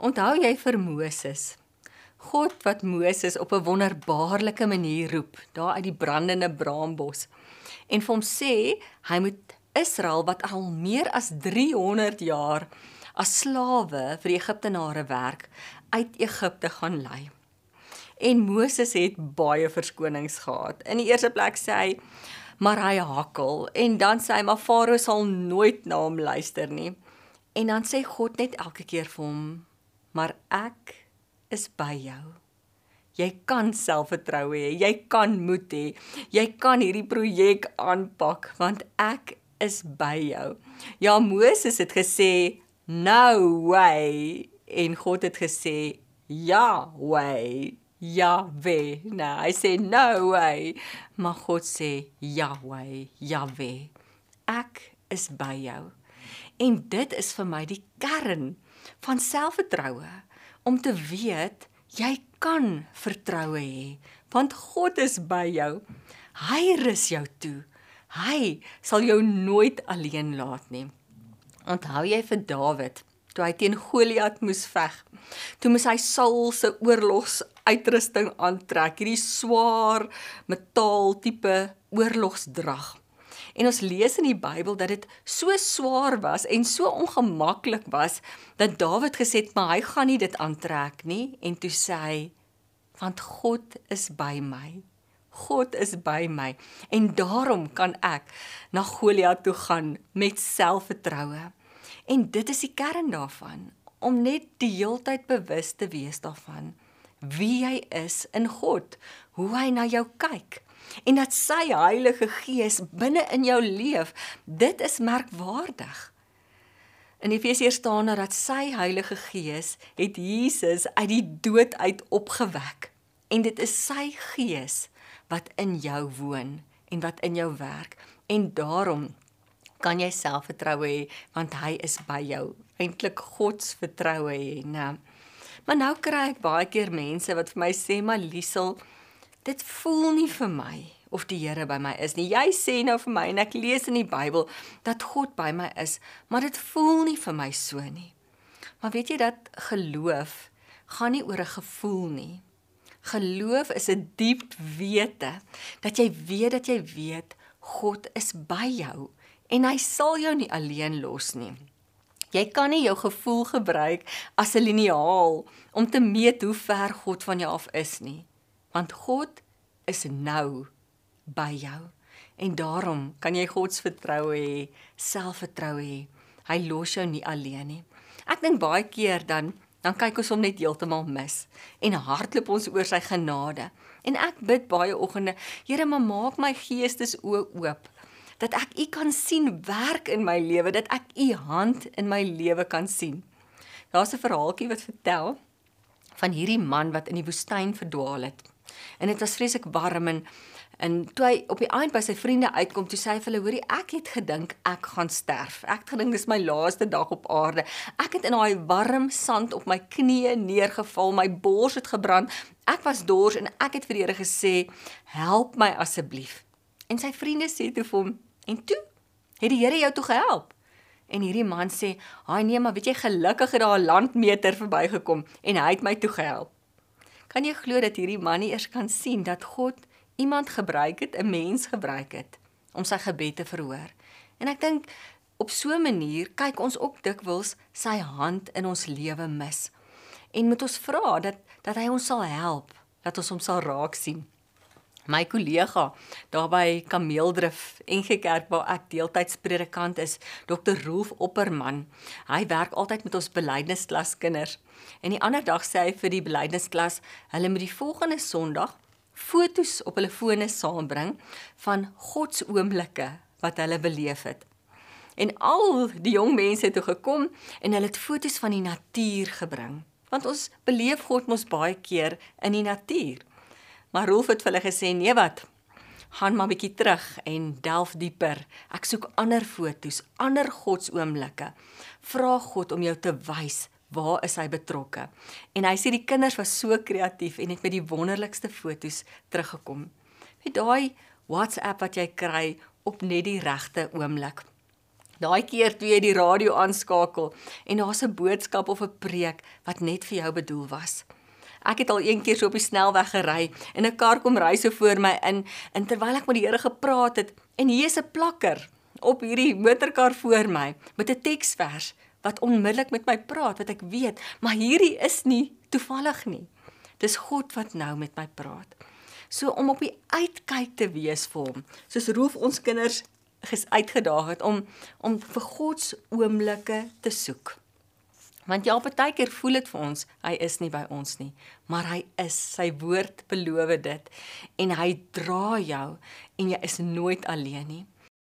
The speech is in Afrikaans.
Onthou jy vir Moses? God wat Moses op 'n wonderbaarlike manier roep daar uit die brandende braambos en vir hom sê hy moet Israel wat al meer as 300 jaar as slawe vir die Egiptenare werk uit Egipte gaan lei. En Moses het baie verskonings gehad. In die eerste plek sê hy maar hy hakkel en dan sê hy maar Farao sal nooit na hom luister nie. En dan sê God net elke keer vir hom maar ek is by jou. Jy kan selfvertroue hê, jy kan moed hê. Jy kan hierdie projek aanpak want ek is by jou. Ja Moses het gesê no way en God het gesê ja way. Yahweh. Nou, hy sê no way. Maar God sê Yahweh, Yahweh. Ek is by jou. En dit is vir my die kern van selfvertroue om te weet jy kan vertroue hê want God is by jou. Hy rus jou toe. Hy sal jou nooit alleen laat nie. Onthou jy vir Dawid toe hy teen Goliat moes veg? Toe moes hy Saul se oorlogsuitrusting aantrek, hierdie swaar metaal tipe oorlogsdrag. En ons lees in die Bybel dat dit so swaar was en so ongemaklik was dat Dawid gesê het, "Maar hy gaan nie dit aantrek nie." En toe sê hy, "Want God is by my." God is by my en daarom kan ek na Goliat toe gaan met selfvertroue. En dit is die kern daarvan om net die heeltyd bewus te wees daarvan wie jy is in God, hoe hy na jou kyk en dat sy Heilige Gees binne in jou leef, dit is merkwaardig. In Efesiërs staan daar dat sy Heilige Gees het Jesus uit die dood uit opgewek. En dit is sy Gees wat in jou woon en wat in jou werk. En daarom kan jy selfvertroue hê want hy is by jou. Eintlik God se vertroue hê nê maar nou kry ek baie keer mense wat vir my sê maar Liesel dit voel nie vir my of die Here by my is nie. Jy sê nou vir my en ek lees in die Bybel dat God by my is, maar dit voel nie vir my so nie. Maar weet jy dat geloof gaan nie oor 'n gevoel nie. Geloof is 'n diep wete dat jy weet dat jy weet God is by jou en hy sal jou nie alleen los nie. Jy kan nie jou gevoel gebruik as 'n liniaal om te meet hoe ver God van jou af is nie want God is nou by jou en daarom kan jy God se vertroue hê, selfvertroue hê. Hy los jou nie alleen nie. Ek dink baie keer dan dan kyk ons hom net heeltemal mis en hardloop ons oor sy genade. En ek bid baie oggende, Here, maak my geestes oop dat ek U kan sien werk in my lewe, dat ek U hand in my lewe kan sien. Daar's 'n verhaaltjie wat vertel van hierdie man wat in die woestyn verdwaal het. En dit was vreeslik warm en en toe hy op die eind by sy vriende uitkom, toe sê hy vir hulle: "Hoorie, ek het gedink ek gaan sterf. Ek het gedink dis my laaste dag op aarde. Ek het in daai warm sand op my knieë neergeval, my bors het gebrand. Ek was dors en ek het vir die Here gesê: "Help my asseblief." En sy vriende sê toe vir hom: "En toe het die Here jou toe gehelp?" En hierdie man sê: "Haai nee, maar weet jy gelukkig het daar 'n landmeter verbygekom en hy het my toe gehelp." Kan jy glo dat hierdie man nie eers kan sien dat God iemand gebruik het, 'n mens gebruik het om sy gebed te verhoor? En ek dink op so 'n manier kyk ons ook dikwels sy hand in ons lewe mis. En moet ons vra dat dat hy ons sal help, dat ons hom sal raak sien. My kollega daar by Kameeldrif NG Kerk waar ek deeltyds predikant is, Dr. Rolf Opperman. Hy werk altyd met ons belydensklas kinders. En die ander dag sê hy vir die belydensklas, hulle moet die volgende Sondag fotos op hulle fone saambring van God se oomblikke wat hulle beleef het. En al die jong mense het toe gekom en hulle het fotos van die natuur gebring. Want ons beleef God mos baie keer in die natuur. Maar Rolf het vir hulle gesê: "Nee wat? Gaan maar bietjie terug en delf dieper. Ek soek ander fotos, ander godsoomblikke. Vra God om jou te wys waar is hy betrokke?" En hy sê die kinders was so kreatief en het met die wonderlikste fotos teruggekom. Met daai WhatsApp wat jy kry op net die regte oomblik. Daai keer toe jy die radio aanskakel en daar's 'n boodskap of 'n preek wat net vir jou bedoel was. Ek het al een keer so op die snelweg gery en 'n kar kom ry so voor my in en terwyl ek met die Here gepraat het en hier is 'n plakker op hierdie motorkar voor my met 'n teksvers wat onmiddellik met my praat wat ek weet, maar hierdie is nie toevallig nie. Dis God wat nou met my praat. So om op die uitkyk te wees vir hom. Soos roof ons kinders uitgedaag het om om vir God se oomblikke te soek. Want ja, baie keer voel dit vir ons hy is nie by ons nie, maar hy is. Sy woord beloof dit en hy dra jou en jy is nooit alleen nie.